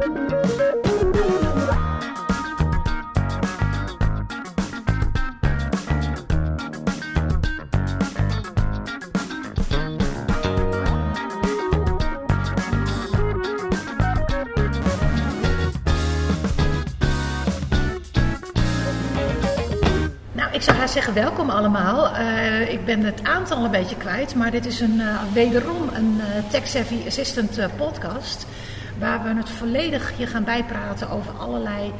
Nou, ik zou haar zeggen welkom allemaal. Eh, ik ben het aantal een beetje kwijt, maar dit is een, eh, wederom een eh, Tech Savvy Assistant podcast. Waar we het volledig je gaan bijpraten over allerlei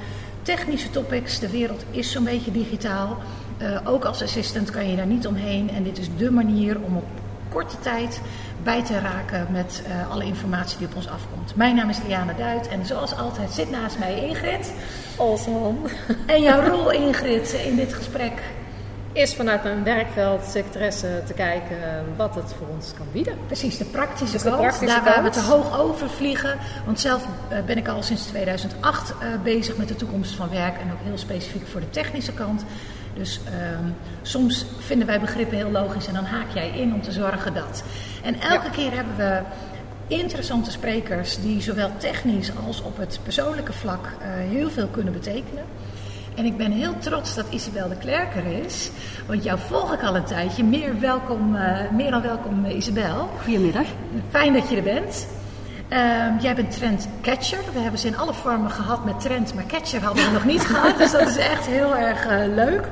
technische topics. De wereld is zo'n beetje digitaal. Eh, ook als assistant kan je daar niet omheen. En dit is dé manier om op korte tijd bij te raken met eh, alle informatie die op ons afkomt. Mijn naam is Liane Duit en zoals altijd zit naast mij Ingrid. Olsman En jouw rol Ingrid in dit gesprek is vanuit mijn werkveld secretaresse te kijken wat het voor ons kan bieden. Precies, de praktische Dus de kant. praktische daar waar we kant. te hoog over vliegen. Want zelf eh, ben ik al sinds 2008 eh, bezig met de toekomst van werk. En ook heel specifiek voor de technische kant. Dus ehm, soms vinden wij begrippen heel logisch en dan haak jij in om te zorgen dat. En elke Ja. keer hebben we interessante sprekers die zowel technisch als op het persoonlijke vlak eh, heel veel kunnen betekenen. En ik ben heel trots dat Isabel de Klerk er is. Want jou volg ik al een tijdje. Meer, welkom, eh, meer dan welkom eh, Isabel. Goedemiddag. Fijn dat je er bent. Ehm, jij bent trendcatcher. We hebben ze in alle vormen gehad met trend, maar catcher hadden we nog niet gehad. Dus dat is echt heel erg eh, leuk.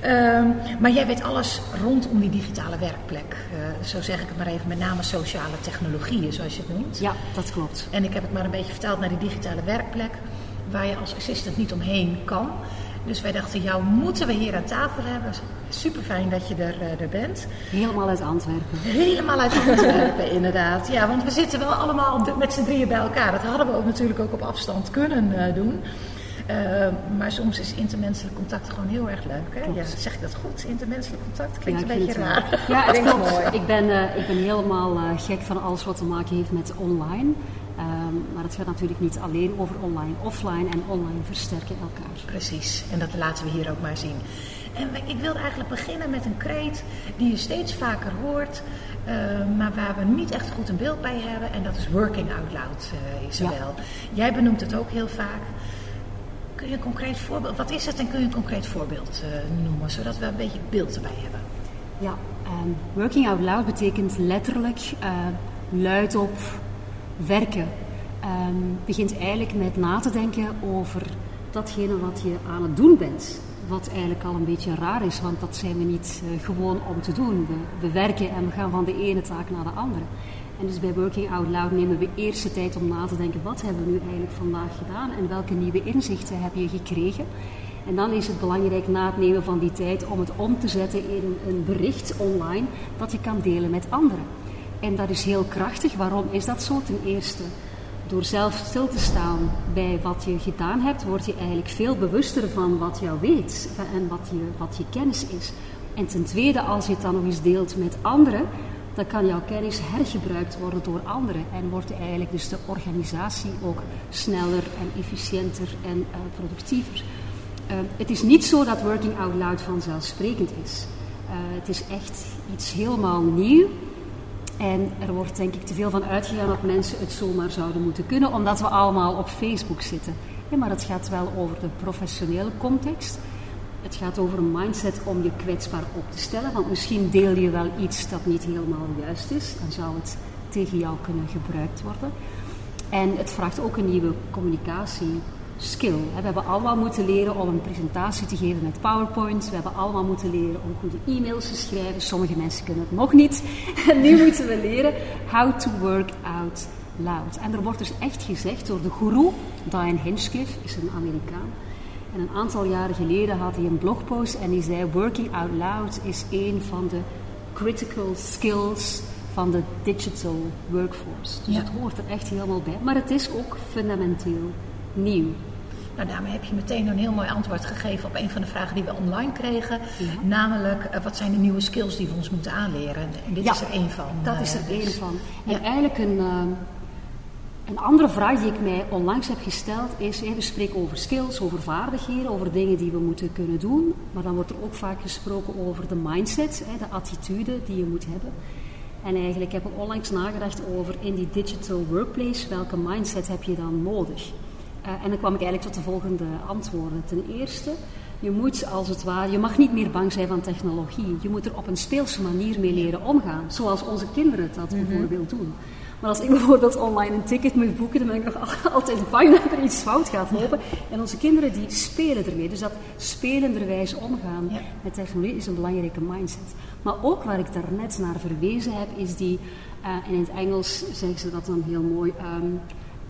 Ehm, maar jij weet alles rondom die digitale werkplek. Zo zeg ik het maar even, met name sociale technologieën, zoals je het noemt. Ja, dat klopt. En ik heb het maar een beetje vertaald naar die digitale werkplek, waar je als assistant niet omheen kan. Dus wij dachten, jou moeten we hier aan tafel hebben. Super fijn dat je er, eh, er bent. Helemaal uit Antwerpen. Helemaal uit Antwerpen, inderdaad. Ja, want we zitten wel allemaal met z'n drieën bij elkaar. Dat hadden we ook natuurlijk ook op afstand kunnen eh, doen. Eh, maar soms is intermenselijk contact gewoon heel erg leuk. Hè? Ja, zeg ik dat goed? Intermenselijk contact klinkt Ja, een beetje raar. Ja, het klopt. mooi. Ik ben, ik ben helemaal gek van alles wat te maken heeft met online. Ehm, maar het gaat natuurlijk niet alleen over online. Offline en online versterken elkaar. Precies, en dat laten we hier ook maar zien. En ik wilde eigenlijk beginnen met een kreet die je steeds vaker hoort, eh, maar waar we niet echt goed een beeld bij hebben. En dat is working out loud, eh Isabel. Jij benoemt het ook heel vaak. Kun je een concreet voorbeeld, wat is het en kun je een concreet voorbeeld eh, noemen, zodat we een beetje beeld erbij hebben? Ja, ehm, working out loud betekent letterlijk eh, luidop werken. Ehm begint eigenlijk met na te denken over datgene wat je aan het doen bent. Wat eigenlijk al een beetje raar is, want dat zijn we niet eh, gewoon om te doen. We, we werken en we gaan van de ene taak naar de andere. En dus bij Working Out Loud nemen we eerst de tijd om na te denken: wat hebben we nu eigenlijk vandaag gedaan en welke nieuwe inzichten heb je gekregen? En dan is het belangrijk na het nemen van die tijd om het om te zetten in een bericht online dat je kan delen met anderen. En dat is heel krachtig. Waarom is dat zo? Ten eerste, door zelf stil te staan bij wat je gedaan hebt, word je eigenlijk veel bewuster van wat jou weet en wat je, wat je kennis is. En ten tweede, als je het dan nog eens deelt met anderen, dan kan jouw kennis hergebruikt worden door anderen. En wordt eigenlijk dus de organisatie ook sneller en efficiënter en eh, productiever. Uh, het is niet zo dat working out loud vanzelfsprekend is. Uh, het is echt iets helemaal nieuw. En er wordt denk ik te veel van uitgegaan dat mensen het zomaar zouden moeten kunnen, omdat we allemaal op Facebook zitten. Ja, maar het gaat wel over de professionele context. Het gaat over een mindset om je kwetsbaar op te stellen. Want misschien deel je wel iets dat niet helemaal juist is. Dan zou het tegen jou kunnen gebruikt worden. En het vraagt ook een nieuwe communicatie skill. We hebben allemaal moeten leren om een presentatie te geven met PowerPoint. We hebben allemaal moeten leren om goede e-mails te schrijven. Sommige mensen kunnen het nog niet. En nu moeten we leren how to work out loud. En er wordt dus echt gezegd door de guru, Diane Hinchcliffe, is een Amerikaan. En een aantal jaren geleden had hij een blogpost en die zei: Working out loud is een van de critical skills van de digital workforce. Dus Ja. het hoort er echt helemaal bij. Maar het is ook fundamenteel nieuw. Nou, daarmee heb je meteen een heel mooi antwoord gegeven op een van de vragen die we online kregen. Ja. Namelijk, eh, wat zijn de nieuwe skills die we ons moeten aanleren? En dit Ja, is er één van. Dat eh, is er dus- één van. En Ja. eigenlijk een, ehm, een andere vraag die ik mij onlangs heb gesteld is, we spreken over skills, over vaardigheden, over dingen die we moeten kunnen doen. Maar dan wordt er ook vaak gesproken over de mindset, de attitude die je moet hebben. En eigenlijk heb ik onlangs nagedacht over in die digital workplace, welke mindset heb je dan nodig? Eh, en dan kwam ik eigenlijk tot de volgende antwoorden. Ten eerste, je moet als het ware, je mag niet meer bang zijn van technologie. Je moet er op een speelse manier mee leren omgaan. Zoals onze kinderen dat Mhm. bijvoorbeeld doen. Maar als ik bijvoorbeeld online een ticket moet boeken, dan ben ik nog altijd bang dat er iets fout gaat lopen. En onze kinderen die spelen ermee. Dus dat spelenderwijs omgaan Ja. met technologie is een belangrijke mindset. Maar ook waar ik daarnet naar verwezen heb, is die, en in het Engels zeggen ze dat dan heel mooi, ehm,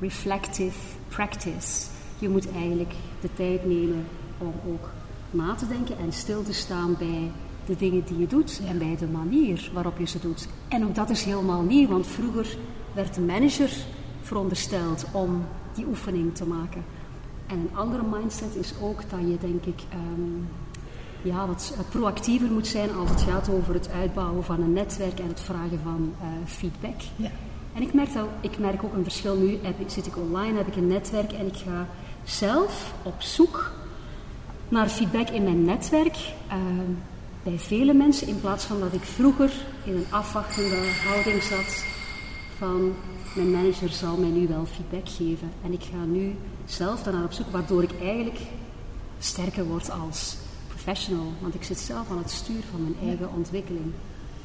reflective practice. Je moet eigenlijk de tijd nemen om ook na te denken en stil te staan bij de dingen die je doet en bij de manier waarop je ze doet. En ook dat is helemaal nieuw, want vroeger werd de manager verondersteld om die oefening te maken. En een andere mindset is ook dat je, denk ik, ehm, ja, wat proactiever moet zijn als het gaat over het uitbouwen van een netwerk en het vragen van eh, feedback. Ja. En ik merk, dat, ik merk ook een verschil nu. Heb, zit ik online, heb ik een netwerk en ik ga zelf op zoek naar feedback in mijn netwerk ehm, bij vele mensen. In plaats van dat ik vroeger in een afwachtende houding zat van mijn manager zal mij nu wel feedback geven. En ik ga nu zelf daarnaar op zoek, waardoor ik eigenlijk sterker word als professional. Want ik zit zelf aan het stuur van mijn eigen ontwikkeling.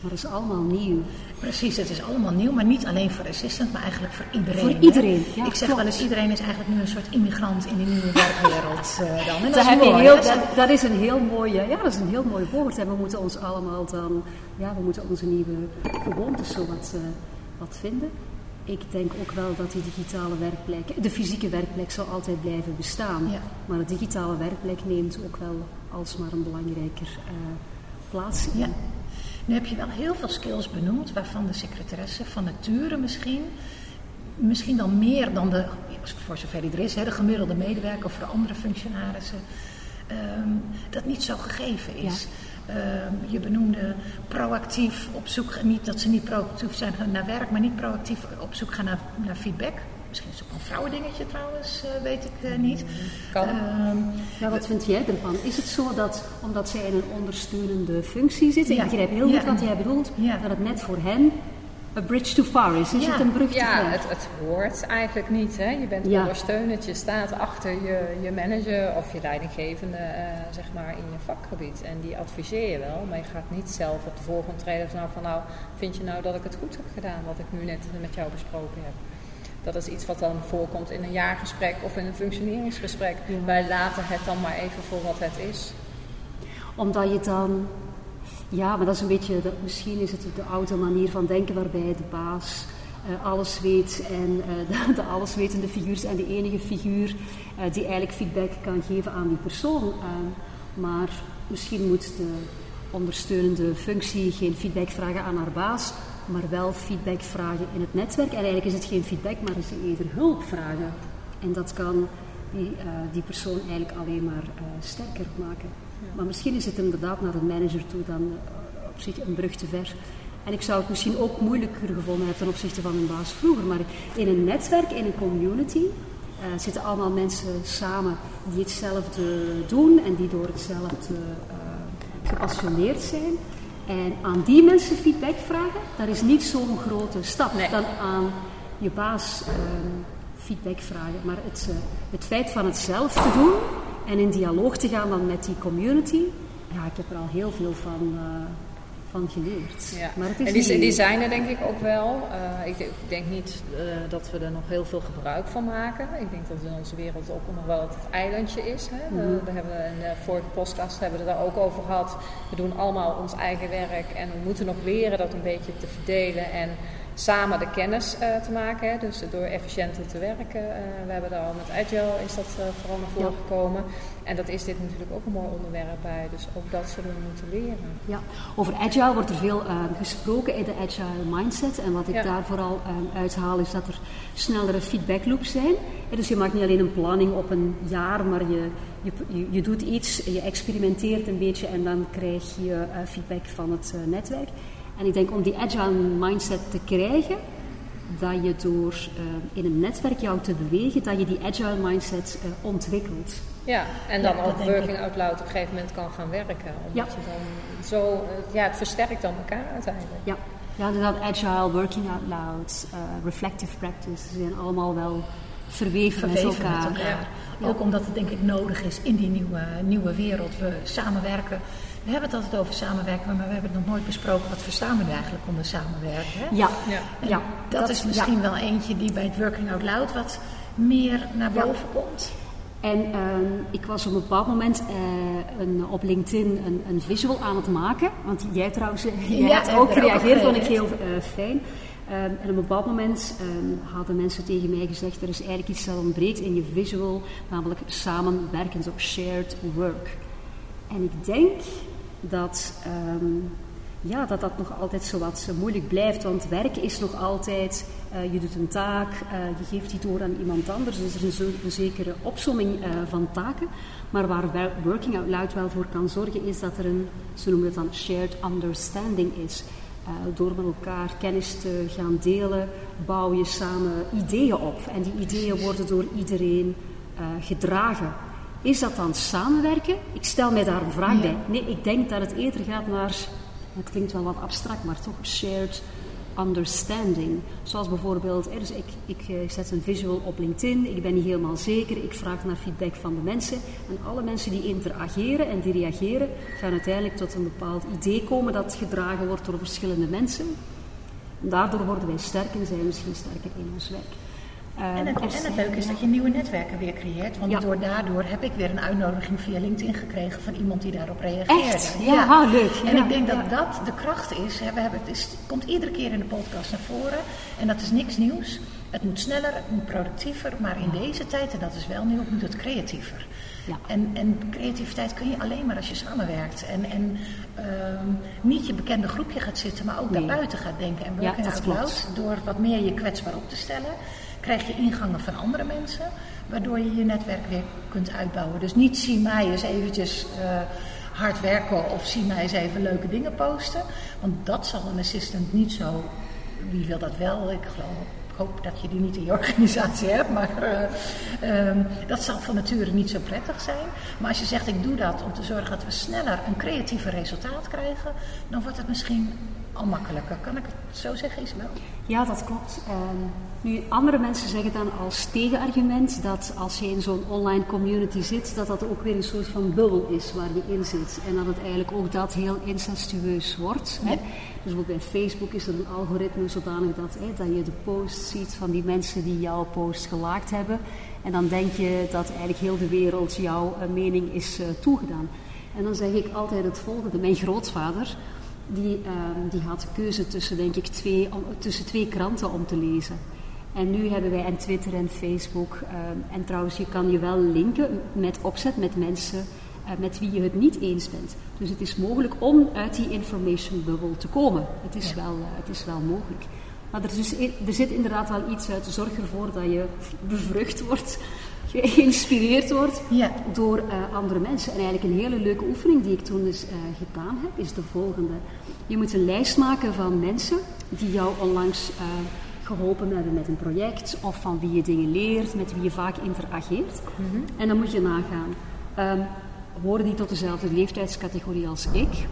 Maar dat is allemaal nieuw. Precies, het is allemaal nieuw, maar niet alleen voor assistant, maar eigenlijk voor iedereen. Voor iedereen, ja, ik zeg klopt. wel eens, iedereen is eigenlijk nu een soort immigrant in die nieuwe werkwereld eh, dan. En dat, Dat, is mooi. heel, dat een heel mooi, ja, dat is een heel mooi woord. En we moeten ons allemaal dan, ja, we moeten onze nieuwe gewoontes zo wat, eh, wat vinden. Ik denk ook wel dat die digitale werkplek, de fysieke werkplek zal altijd blijven bestaan. Ja. Maar de digitale werkplek neemt ook wel alsmaar een belangrijker eh, plaats in. Ja. Nu heb je wel heel veel skills benoemd, waarvan de secretaresse van nature misschien, misschien wel meer dan de, voor zover die er is, hè, de gemiddelde medewerker of voor andere functionarissen, ehm, dat niet zo gegeven is. Ehm, je benoemde proactief op zoek, niet dat ze niet proactief zijn naar werk, maar niet proactief op zoek gaan naar, naar feedback. Misschien is het ook een vrouwendingetje trouwens, eh, weet ik eh, niet. Kan. Ehm, Ja, wat vind jij ervan? Is het zo dat, omdat zij in een ondersteunende functie zitten, Ja. ik begrijp heel goed Ja. wat jij bedoelt, Ja. dat het net voor hen a bridge too far is? Is Ja. het een brug te Ja, ver? het, het hoort eigenlijk niet. Hè? Je bent Ja. ondersteunend, je staat achter je, je manager of je leidinggevende eh, zeg maar in je vakgebied. En die adviseer je wel, maar je gaat niet zelf op de voorgrond treden van, nou, van nou, vind je nou dat ik het goed heb gedaan wat ik nu net met jou besproken heb. Dat is iets wat dan voorkomt in een jaargesprek of in een functioneringsgesprek. Ja. Wij laten het dan maar even voor wat het is. Omdat je dan, ja, maar dat is een beetje, dat, misschien is het de oude manier van denken waarbij de baas eh, alles weet en eh, de, de alleswetende figuur is en de enige figuur eh, die eigenlijk feedback kan geven aan die persoon. Eh, maar misschien moet de ondersteunende functie geen feedback vragen aan haar baas, maar wel feedback vragen in het netwerk. En eigenlijk is het geen feedback, maar is het eerder hulp vragen. En dat kan die, eh, die persoon eigenlijk alleen maar eh, sterker maken. Maar misschien is het inderdaad naar een manager toe dan eh, op zich een brug te ver. En ik zou het misschien ook moeilijker gevonden hebben ten opzichte van mijn baas vroeger. Maar in een netwerk, in een community, zitten allemaal mensen samen die hetzelfde doen en die door hetzelfde gepassioneerd zijn. En aan die mensen feedback vragen, dat is niet zo'n grote stap Nee. dan aan je baas ehm, feedback vragen. Maar het, eh, het feit van het zelf te doen en in dialoog te gaan dan met die community, ja, ik heb er al heel veel van, eh, van geleerd. Ja. Maar het is en die, zijn er denk ik ook wel. Eh, ik, ik denk niet eh, dat we er nog heel veel gebruik van maken. Ik denk dat in onze wereld ook nog wel het eilandje is. Hè. We, Mhm. we hebben in de vorige podcast hebben we het daar ook over gehad. We doen allemaal ons eigen werk en we moeten nog leren dat een beetje te verdelen en samen de kennis eh, te maken. Hè. Dus door efficiënter te werken. Eh, we hebben daar al met Agile is dat eh, vooral naar voren Ja. gekomen. En dat is dit natuurlijk ook een mooi onderwerp bij. Dus ook dat zullen we moeten leren. Ja, over agile wordt er veel eh, gesproken in de agile mindset. En wat ik Ja. daar vooral eh, uithaal is dat er snellere feedback loops zijn. En dus je maakt niet alleen een planning op een jaar, maar je, je, je, doet iets, je experimenteert een beetje en dan krijg je eh, feedback van het eh, netwerk. En ik denk om die agile mindset te krijgen, dat je door eh, in een netwerk jou te bewegen, dat je die agile mindset eh, ontwikkelt. Ja, en dan Ja, dat ook working out loud op een gegeven moment kan gaan werken. Omdat Ja. je dan zo, eh, ja, het versterkt dan elkaar uiteindelijk. Ja, ja inderdaad, agile, working out loud, reflective practice, ze zijn allemaal wel verweven, verweven met elkaar. Met elkaar. Ook omdat het denk ik nodig is in die nieuwe, nieuwe wereld. We samenwerken. We hebben het altijd over samenwerken, maar we hebben het nog nooit besproken. Wat verstaan we nu eigenlijk onder samenwerken? Hè? Ja, Ja. Ja, dat, is misschien wel eentje die bij het Working Out Loud wat meer naar Ja. boven komt. En ehm, ik was op een bepaald moment eh, een, op LinkedIn een, een visual aan het maken. Want jij trouwens, eh, jij Ja, hebt heb ook er op gereageerd, vond ik heel eh, fijn. Ehm, en op een bepaald moment ehm, hadden mensen tegen mij gezegd, er is eigenlijk iets dat ontbreekt in je visual, namelijk samenwerken, zo shared work. En ik denk dat, ehm, ja, dat dat nog altijd zo wat eh, moeilijk blijft, want werk is nog altijd, eh, je doet een taak, eh, je geeft die door aan iemand anders, dus er is een, een zekere opsomming van taken. Maar waar Working Out Loud wel voor kan zorgen, is dat er een, ze noemen het dan shared understanding is. Door met elkaar kennis te gaan delen, bouw je samen ideeën op. En die ideeën worden door iedereen gedragen. Is dat dan samenwerken? Ik stel mij daar een vraag Ja. bij. Nee, ik denk dat het eerder gaat naar, het klinkt wel wat abstract, maar toch shared understanding. Zoals bijvoorbeeld, hè, dus ik, ik eh, zet een visual op LinkedIn, ik ben niet helemaal zeker, ik vraag naar feedback van de mensen. En alle mensen die interageren en die reageren, gaan uiteindelijk tot een bepaald idee komen dat gedragen wordt door verschillende mensen. Daardoor worden wij sterk en zijn we misschien sterker in ons werk. Eh, En het, en het leuke is dat je nieuwe netwerken weer creëert. Want Ja. door daardoor heb ik weer een uitnodiging via LinkedIn gekregen van iemand die daarop reageerde. Echt? Ja, leuk. En Ja, ik denk dat ja. dat de kracht is. Hè. We hebben, het is, komt iedere keer in de podcast naar voren. En dat is niks nieuws. Het moet sneller, het moet productiever. Maar in deze tijd, en dat is wel nieuw, moet het creatiever. Ja. En, en creativiteit kun je alleen maar als je samenwerkt. En, en ehm, niet je bekende groepje gaat zitten, maar ook Nee. daarbuiten gaat denken. En Ja, dat out klopt. loud, door wat meer je kwetsbaar op te stellen, krijg je ingangen van andere mensen, waardoor je je netwerk weer kunt uitbouwen. Dus niet zie mij eens eventjes eh, hard werken of zie mij eens even leuke dingen posten. Want dat zal een assistant niet zo. Wie wil dat wel? Ik geloof. Ik hoop dat je die niet in je organisatie hebt, maar eh, ehm, dat zal van nature niet zo prettig zijn. Maar als je zegt ik doe dat om te zorgen dat we sneller een creatiever resultaat krijgen, dan wordt het misschien al makkelijker. Kan ik het zo zeggen, Isabel? Ja, dat klopt. Ehm, nu, andere mensen zeggen dan als tegenargument dat als je in zo'n online community zit, dat dat ook weer een soort van bubbel is waar je in zit. En dat het eigenlijk ook dat heel incestueus wordt. Hè? Dus bijvoorbeeld bij Facebook is er een algoritme zodanig dat, hè, dat je de post ziet van die mensen die jouw post gelaakt hebben. En dan denk je dat eigenlijk heel de wereld jouw mening is eh, toegedaan. En dan zeg ik altijd het volgende. Mijn grootvader, die, ehm, die had keuze tussen, denk ik, twee, om- tussen twee kranten om te lezen. En nu hebben wij en Twitter en Facebook. ehm, en trouwens, je kan je wel linken met opzet met mensen eh, met wie je het niet eens bent. Dus het is mogelijk om uit die information bubble te komen. Het is, wel, eh, het is wel mogelijk. Maar er, is, dus er zit inderdaad wel iets uit. Zorg ervoor dat je bevrucht wordt, geïnspireerd wordt Ja. door eh, andere mensen. En eigenlijk een hele leuke oefening die ik toen dus eh, gedaan heb, is de volgende. Je moet een lijst maken van mensen die jou onlangs eh, geholpen hebben met een project, of van wie je dingen leert, met wie je vaak interageert. En dan moet je nagaan, ehm, horen die tot dezelfde leeftijdscategorie als ik?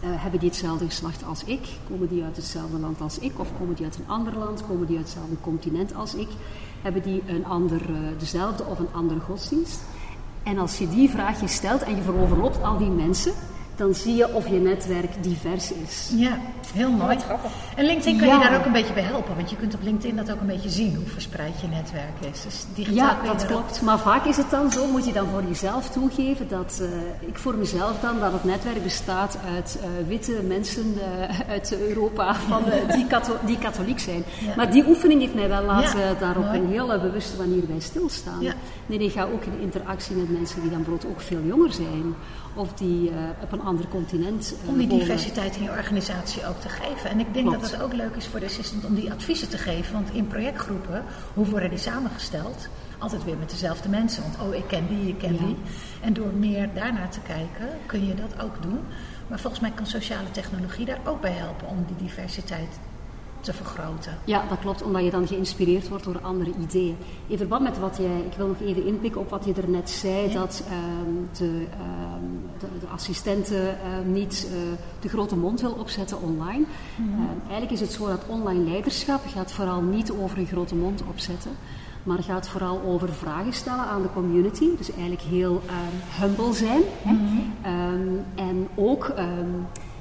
Hebben die hetzelfde geslacht als ik? Komen die uit hetzelfde land als ik? Of komen die uit een ander land? Komen die uit hetzelfde continent als ik? Hebben die een ander, eh, dezelfde of een andere godsdienst? En als je die vraag je stelt en je veroverloopt al die mensen, dan zie je of je netwerk divers is. Ja, heel mooi. wat grappig. En LinkedIn kan Ja. je daar ook een beetje bij helpen, want je kunt op LinkedIn dat ook een beetje zien, hoe verspreid je netwerk is. Dus digitaal Ja, dat klopt. Maar vaak is het dan zo, moet je dan voor jezelf toegeven, dat eh, ik voor mezelf dan, dat het netwerk bestaat uit eh, witte mensen eh, uit Europa van, die, katho- die katholiek zijn. Ja. Maar die oefening heeft mij wel laten Ja, daar op mooi. een heel bewuste manier bij stilstaan. Ja. Nee, ik ga ook in interactie met mensen die dan bijvoorbeeld ook veel jonger zijn. Of die eh, op een ander continent eh, Om die diversiteit in je organisatie ook te geven. En ik denk Klopt. dat het ook leuk is voor de assistent om die adviezen te geven. Want in projectgroepen, hoe worden die samengesteld? Altijd weer met dezelfde mensen. Want oh, ik ken die, ik ken Ja. die. En door meer daarnaar te kijken, kun je dat ook doen. Maar volgens mij kan sociale technologie daar ook bij helpen om die diversiteit te vergroten. Ja, dat klopt, omdat je dan geïnspireerd wordt door andere ideeën. In verband met wat jij, ik wil nog even inpikken op wat je er net zei, dat ehm, de, ehm, de, de assistenten ehm, niet eh, de grote mond wil opzetten online. Ehm, eigenlijk is het zo dat online leiderschap gaat vooral niet over een grote mond opzetten, maar gaat vooral over vragen stellen aan de community. Dus eigenlijk heel humble zijn. hè. Ehm, en ook,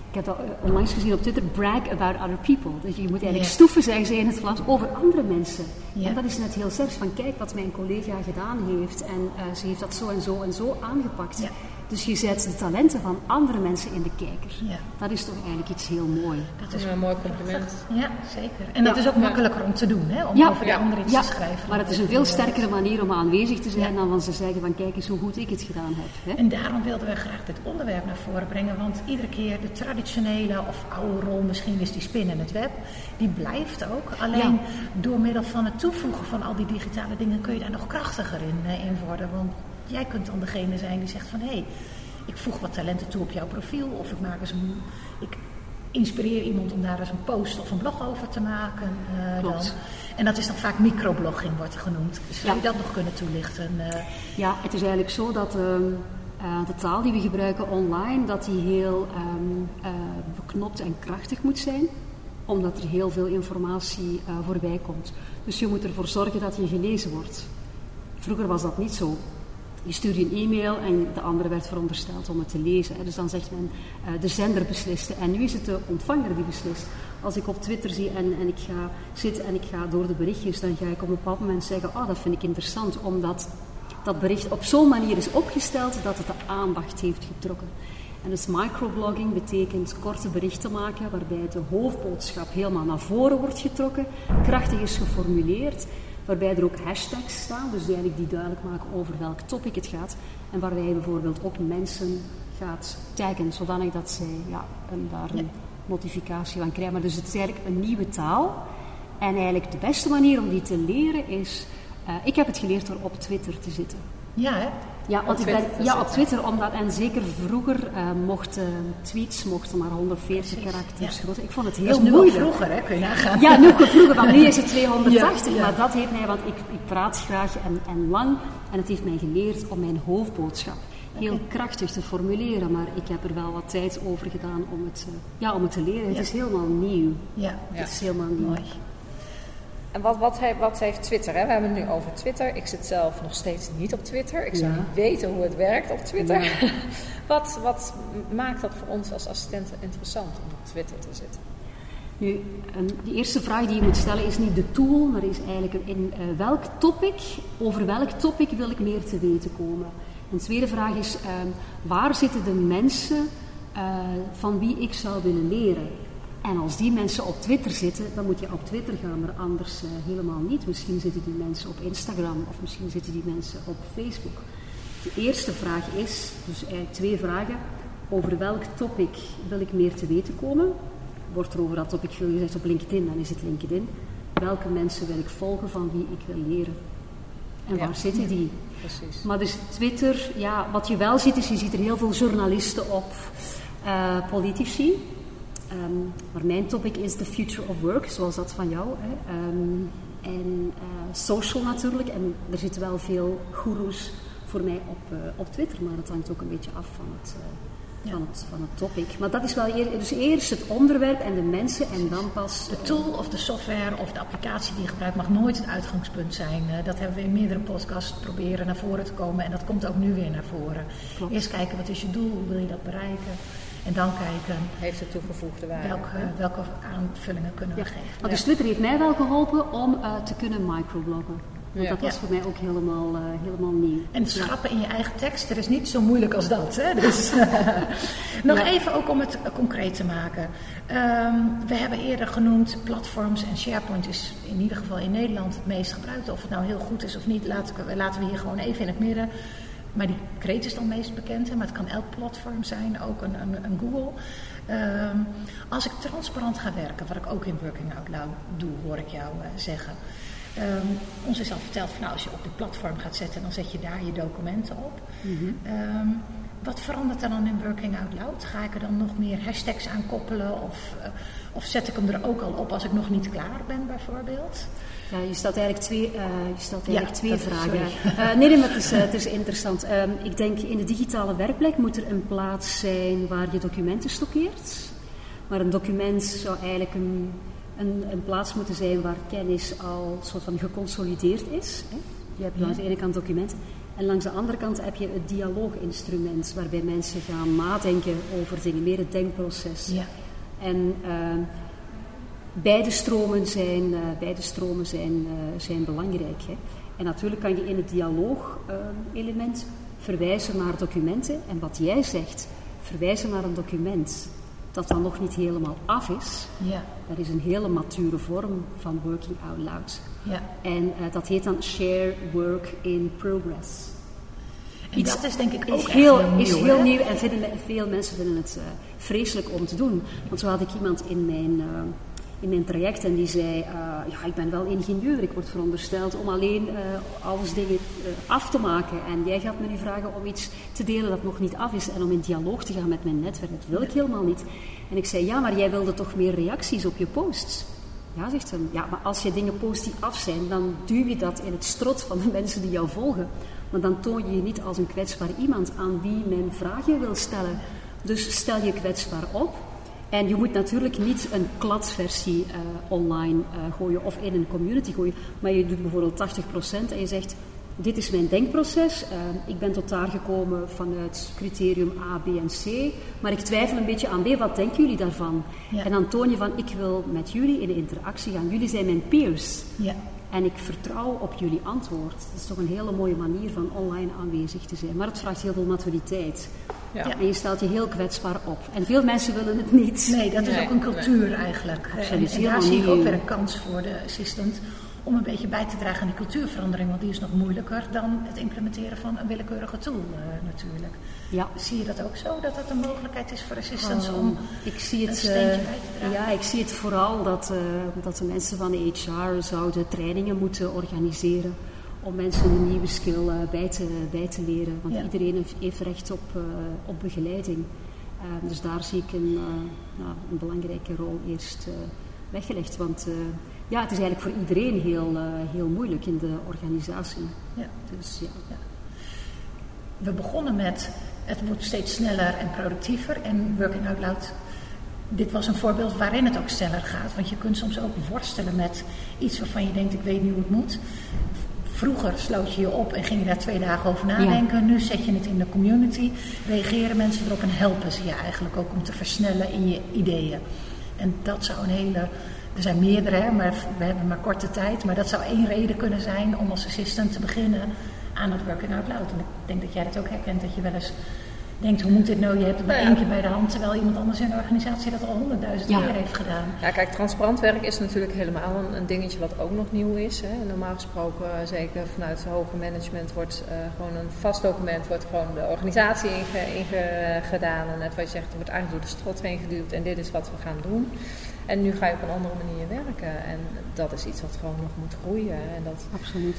ik heb dat eh, onlangs gezien op Twitter, brag about other people. Dus je moet eigenlijk Ja. stoeven, zeggen ze in het Vlaams, over andere mensen. Ja. En dat is net heel sterk, van kijk wat mijn collega gedaan heeft. En eh, ze heeft dat zo en zo en zo aangepakt. Ja. Dus je zet de talenten van andere mensen in de kijker. Ja. Dat is toch eigenlijk iets heel mooi. Dat is een mooi compliment. Ja, zeker. En dat Ja. is ook makkelijker om te doen, hè? om Ja. over de Ja. ander iets Ja, te schrijven. maar het is een veel sterkere manier om aanwezig te zijn Ja. dan van ze zeggen van kijk eens hoe goed ik het gedaan heb. Hè? En daarom wilden we graag dit onderwerp naar voren brengen, want iedere keer de traditionele of oude rol, misschien is die spin in het web, die blijft ook. Alleen door middel van het toevoegen van al die digitale dingen kun je daar nog krachtiger in, eh, in worden. Want jij kunt dan degene zijn die zegt van hé, hey, ik voeg wat talenten toe op jouw profiel of ik maak eens een. Ik, Inspireer iemand om daar eens een post of een blog over te maken. eh, Klopt. dan. En dat is dan vaak microblogging, wordt genoemd. Zou je dat nog kunnen toelichten? eh? Ja, het is eigenlijk zo dat ehm, eh, de taal die we gebruiken online, dat die heel eh, beknopt en krachtig moet zijn. Omdat er heel veel informatie voorbij komt. Dus je moet ervoor zorgen dat je gelezen wordt. Vroeger was dat niet zo. Je stuurde een e-mail en de andere werd verondersteld om het te lezen. Dus dan zegt men, eh, de zender besliste. En nu is het de ontvanger die beslist. Als ik op Twitter zie en, en ik ga zitten en ik ga door de berichtjes, dan ga ik op een bepaald moment zeggen, oh dat vind ik interessant, omdat dat bericht op zo'n manier is opgesteld dat het de aandacht heeft getrokken. En dus microblogging betekent korte berichten maken waarbij de hoofdboodschap helemaal naar voren wordt getrokken, krachtig is geformuleerd, waarbij er ook hashtags staan, dus die eigenlijk die duidelijk maken over welk topic het gaat. En waarbij je bijvoorbeeld ook mensen gaat taggen, zodanig dat zij ja, een, daar een notificatie van krijgen. Maar dus het is eigenlijk een nieuwe taal. En eigenlijk de beste manier om die te leren is... eh, ik heb het geleerd door op Twitter te zitten. Ja, hè? Ja, want ik ben, Twitter te ja, op. Twitter, omdat, en zeker vroeger eh, mochten tweets mochten maar 140 Precies, karakters ja. groot. Ik vond het Dat heel is nu al moeilijk. vroeger, hè? kun je nagaan. Ja, nu vroeger, want nu is het 280. Ja, ja. Maar dat heeft mij, want ik, ik praat graag en, en lang. En het heeft mij geleerd om mijn hoofdboodschap heel krachtig te formuleren. Maar ik heb er wel wat tijd over gedaan om het, eh, ja, om het te leren. Het is helemaal nieuw. Ja, Het is helemaal nieuw. mooi. En wat, wat, heeft, wat heeft Twitter? Hè? We hebben het nu over Twitter. Ik zit zelf nog steeds niet op Twitter. Ik zou Ja. niet weten hoe het werkt op Twitter. Ja. wat, wat maakt dat voor ons als assistenten interessant om op Twitter te zitten? Nu, een- de eerste vraag die je moet stellen is niet de tool, maar is eigenlijk in eh, welk topic, over welk topic wil ik meer te weten komen. Een tweede vraag is, ehm, waar zitten de mensen eh, van wie ik zou willen leren? En als die mensen op Twitter zitten, dan moet je op Twitter gaan, maar anders eh, helemaal niet. Misschien zitten die mensen op Instagram of misschien zitten die mensen op Facebook. De eerste vraag is, dus eigenlijk twee vragen, over welk topic wil ik meer te weten komen? Wordt er over dat topic veel gezegd op LinkedIn, dan is het LinkedIn. Welke mensen wil ik volgen van wie ik wil leren? En Ja. waar zitten die? Precies. Maar dus Twitter, ja, wat je wel ziet is, je ziet er heel veel journalisten op, eh, politici. Ehm, maar mijn topic is the future of work, zoals dat van jou. Hè. Ehm, en eh, social natuurlijk. En er zitten wel veel goeroes voor mij op, eh, op Twitter, maar dat hangt ook een beetje af van het, eh, van het, van het topic. Maar dat is wel eer, dus eerst het onderwerp en de mensen en dan pas... De tool of de software of de applicatie die je gebruikt mag nooit het uitgangspunt zijn. Dat hebben we in meerdere podcasts proberen naar voren te komen en dat komt ook nu weer naar voren. Klopt. Eerst kijken wat is je doel, hoe wil je dat bereiken? En dan kijken Heeft het toegevoegde waarde. welke, welke aanvullingen kunnen we Ja. geven. Maar dus Twitter heeft mij wel geholpen om eh, te kunnen microbloggen. Want Ja. dat was Ja. voor mij ook helemaal, eh, helemaal nieuw. En het Ja. schrappen in je eigen tekst, dat is niet zo moeilijk als dat. Hè? Dus, nog Ja. even ook om het eh, concreet te maken. Ehm, we hebben eerder genoemd platforms en SharePoint is in ieder geval in Nederland het meest gebruikte. Of het nou heel goed is of niet, laten we, laten we hier gewoon even in het midden. Maar die kreet is dan meest bekend, hè? maar het kan elk platform zijn, ook een, een, een Google. Ehm, als ik transparant ga werken, wat ik ook in Working Out Loud doe, hoor ik jou eh, zeggen. Ehm, ons is al verteld van nou, als je op die platform gaat zetten, dan zet je daar je documenten op. Ehm, wat verandert er dan in Working Out Loud? Ga ik er dan nog meer hashtags aan koppelen? Of, eh, of zet ik hem er ook al op als ik nog niet klaar ben, bijvoorbeeld? Ja, je stelt eigenlijk twee, eh, je stelt Ja, eigenlijk twee vragen. Eh, nee, nee, maar het is, het is interessant. Ehm, ik denk in de digitale werkplek moet er een plaats zijn waar je documenten stockeert. Maar een document zou eigenlijk een, een, een plaats moeten zijn waar kennis al soort van geconsolideerd is. Hè. Je hebt langs de ene kant documenten en langs de andere kant heb je het dialooginstrument waarbij mensen gaan nadenken over dingen, meer het denkproces. Ja. En ehm, beide stromen zijn, eh, beide stromen zijn, eh, zijn belangrijk. Hè. En natuurlijk kan je in het dialoog-element verwijzen naar documenten. En wat jij zegt, verwijzen naar een document dat dan nog niet helemaal af is. Ja. Dat is een hele mature vorm van working out loud. Ja. En eh, dat heet dan share work in progress. En dat is denk ik ook is heel, heel is nieuw, heel hè? nieuw en vinden, veel mensen vinden het eh, vreselijk om te doen. Want zo had ik iemand in mijn, eh, in mijn traject en die zei, eh, ja ik ben wel ingenieur, ik word verondersteld om alleen eh, alles dingen eh, af te maken. En jij gaat me nu vragen om iets te delen dat nog niet af is en om in dialoog te gaan met mijn netwerk. Dat wil ik helemaal niet. En ik zei, ja maar jij wilde toch meer reacties op je posts? Ja, zegt ze. Ja, maar als je dingen post die af zijn, dan duw je dat in het strot van de mensen die jou volgen. Maar dan toon je je niet als een kwetsbaar iemand aan wie men vragen wil stellen. Dus stel je kwetsbaar op. En je moet natuurlijk niet een kladversie eh, online eh, gooien of in een community gooien. Maar je doet bijvoorbeeld 80% en je zegt... Dit is mijn denkproces. Eh, ik ben tot daar gekomen vanuit criterium A, B en C. Maar ik twijfel een beetje aan B. Wat denken jullie daarvan? Ja. En dan toon je van, ik wil met jullie in de interactie gaan. Jullie zijn mijn peers. Ja. En ik vertrouw op jullie antwoord. Dat is toch een hele mooie manier van online aanwezig te zijn. Maar het vraagt heel veel maturiteit. Ja. En je stelt je heel kwetsbaar op. En veel mensen willen het niet. Nee, dat is Nee, ook een cultuur eigenlijk. En, Absoluut, en daar helemaal zie ik ook weer een kans voor de assistant om een beetje bij te dragen aan die cultuurverandering. Want die is nog moeilijker dan het implementeren van een willekeurige tool eh, natuurlijk. Ja. Zie je dat ook zo, dat dat een mogelijkheid is voor assistants om... Um, ik zie een het, steentje eh, bij te dragen? ja, ik zie het vooral dat, eh, dat de mensen van de HR zouden trainingen moeten organiseren om mensen een nieuwe skill bij, te, bij te leren. Want Ja. iedereen heeft, recht op, op begeleiding. Eh, dus daar zie ik een, nou, een belangrijke rol eerst weggelegd. Want ja, het is eigenlijk voor iedereen heel, eh, heel moeilijk in de organisatie. Ja. Dus ja. We begonnen met het wordt steeds sneller en productiever en Working Out Loud. Dit was een voorbeeld waarin het ook sneller gaat. Want je kunt soms ook worstelen met iets waarvan je denkt, ik weet niet hoe het moet. Vroeger sloot je je op en ging je daar twee dagen over nadenken. Nu zet je het in de community. Reageren mensen erop en helpen ze je eigenlijk ook om te versnellen in je ideeën. En dat zou een hele. Er zijn meerdere, hè, maar we hebben maar korte tijd. Maar dat zou één reden kunnen zijn om als assistant te beginnen aan het Working Out Loud. En ik denk dat jij dat ook herkent, dat je wel eens denkt, hoe moet dit nou? Je hebt het maar Ja. één keer bij de hand, terwijl iemand anders in de organisatie dat al honderdduizend Ja. keer heeft gedaan. Ja, kijk, transparant werk is natuurlijk helemaal een, een dingetje wat ook nog nieuw is. Hè. Normaal gesproken, eh, zeker vanuit het hoger management, wordt eh, gewoon een vast document, wordt gewoon de organisatie inge, inge- gedaan. En net wat je zegt, er wordt eigenlijk door de strot heen geduwd en dit is wat we gaan doen. En nu ga je op een andere manier werken. En dat is iets wat gewoon nog moet groeien. En dat, Absoluut.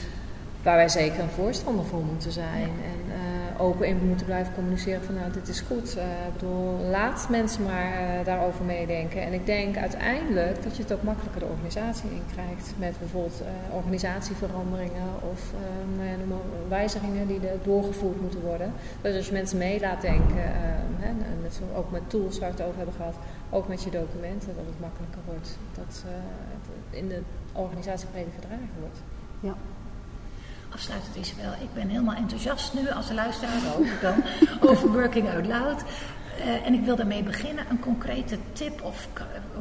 Waar wij zeker een voorstander voor moeten zijn. En eh, open in moeten blijven communiceren van nou, dit is goed. Eh, ik bedoel, laat mensen maar eh, daarover meedenken. En ik denk uiteindelijk dat je het ook makkelijker de organisatie in krijgt. Met bijvoorbeeld organisatieveranderingen of eh, nou wijzigingen die er doorgevoerd moeten worden. Dus als je mensen mee laat denken, eh, hè, zo ook met tools waar we het over hebben gehad, ook met je documenten, dat het makkelijker wordt. Dat het in de organisatie breder gedragen wordt. Ja. Afsluitend Isabel, ik ben helemaal enthousiast nu als luisteraar ook dan over Working Out Loud. Eh, en ik wil daarmee beginnen, een concrete tip of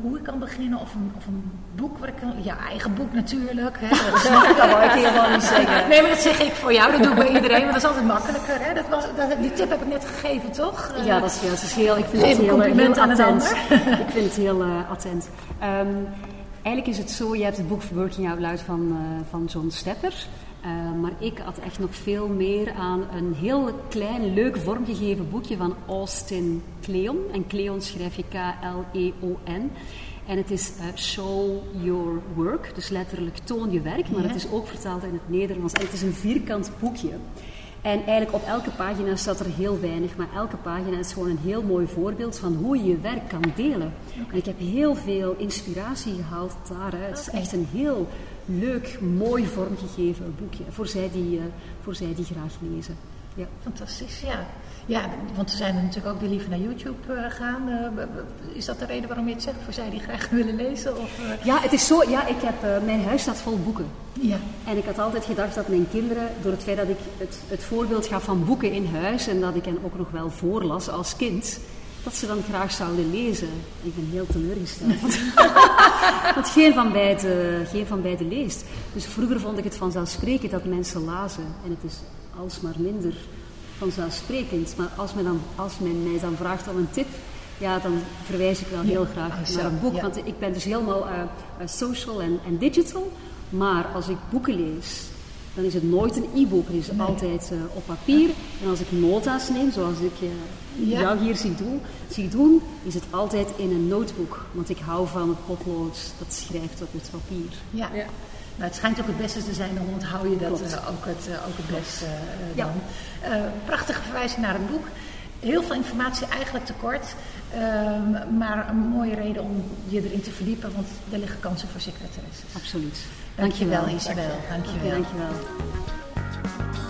hoe ik kan beginnen of een, of een boek waar ik kan, ja eigen boek natuurlijk. Hè, dat snap ik Dat wou ik helemaal niet zeggen. Nee, maar dat zeg ik voor jou, dat doe ik bij iedereen, want dat is altijd makkelijker. Hè? Dat was, dat, die tip heb ik net gegeven, toch? Eh, Ja, dat is, ja, dat is heel, ik vind het heel, heel aan een attent. ik vind het heel eh, attent. Ehm, eigenlijk is het zo, je hebt het boek Working Out Loud van, eh, van John Stepper. Eh, maar ik had echt nog veel meer aan een heel klein, leuk vormgegeven boekje van Austin Kleon. En Kleon schrijf je K-L-E-O-N. En het is eh, Show Your Work, dus letterlijk toon je werk, maar Ja. het is ook vertaald in het Nederlands. En het is een vierkant boekje. En eigenlijk op elke pagina staat er heel weinig, maar elke pagina is gewoon een heel mooi voorbeeld van hoe je je werk kan delen. En ik heb heel veel inspiratie gehaald daaruit. Het is echt een heel leuk, mooi vormgegeven boekje voor zij die, eh, voor zij die graag lezen. Ja. Fantastisch, ja. Ja, want ze zijn er natuurlijk ook weer liever naar YouTube uh, gaan. Uh, is dat de reden waarom je het zegt? Voor zij die graag willen lezen? Of, uh... Ja, het is zo. Ja, ik heb, mijn huis staat vol boeken. Ja. En ik had altijd gedacht dat mijn kinderen, door het feit dat ik het, het voorbeeld gaf van boeken in huis en dat ik hen ook nog wel voorlas als kind, dat ze dan graag zouden lezen. Ik ben heel teleurgesteld. Want geen van, beiden, geen van beiden leest. Dus vroeger vond ik het vanzelfsprekend dat mensen lazen. En het is alsmaar minder vanzelfsprekend. Maar als men, dan, als men mij dan vraagt om een tip, ja, dan verwijs ik wel heel graag naar een boek. ja. Want ik ben dus helemaal uh, uh, social en digital. Maar als ik boeken lees, dan is het nooit een e-book. Het is Nee. altijd uh, op papier. En als ik nota's neem, zoals ik uh, Ja. jou hier zie doen, zie doen, is het altijd in een notebook. Want ik hou van het potlood dat schrijft op het papier. Ja. Ja. Nou, het schijnt ook het beste te zijn, dan onthoud je dat eh, ook, het, eh, ook het beste eh, Ja. dan. Eh, prachtige verwijzing naar het boek. Heel veel informatie eigenlijk tekort. Ehm, maar een mooie reden om je erin te verdiepen, want er liggen kansen voor secretaresses. Absoluut. Dankjewel, Isabel. Dankjewel. Dankjewel. Dankjewel.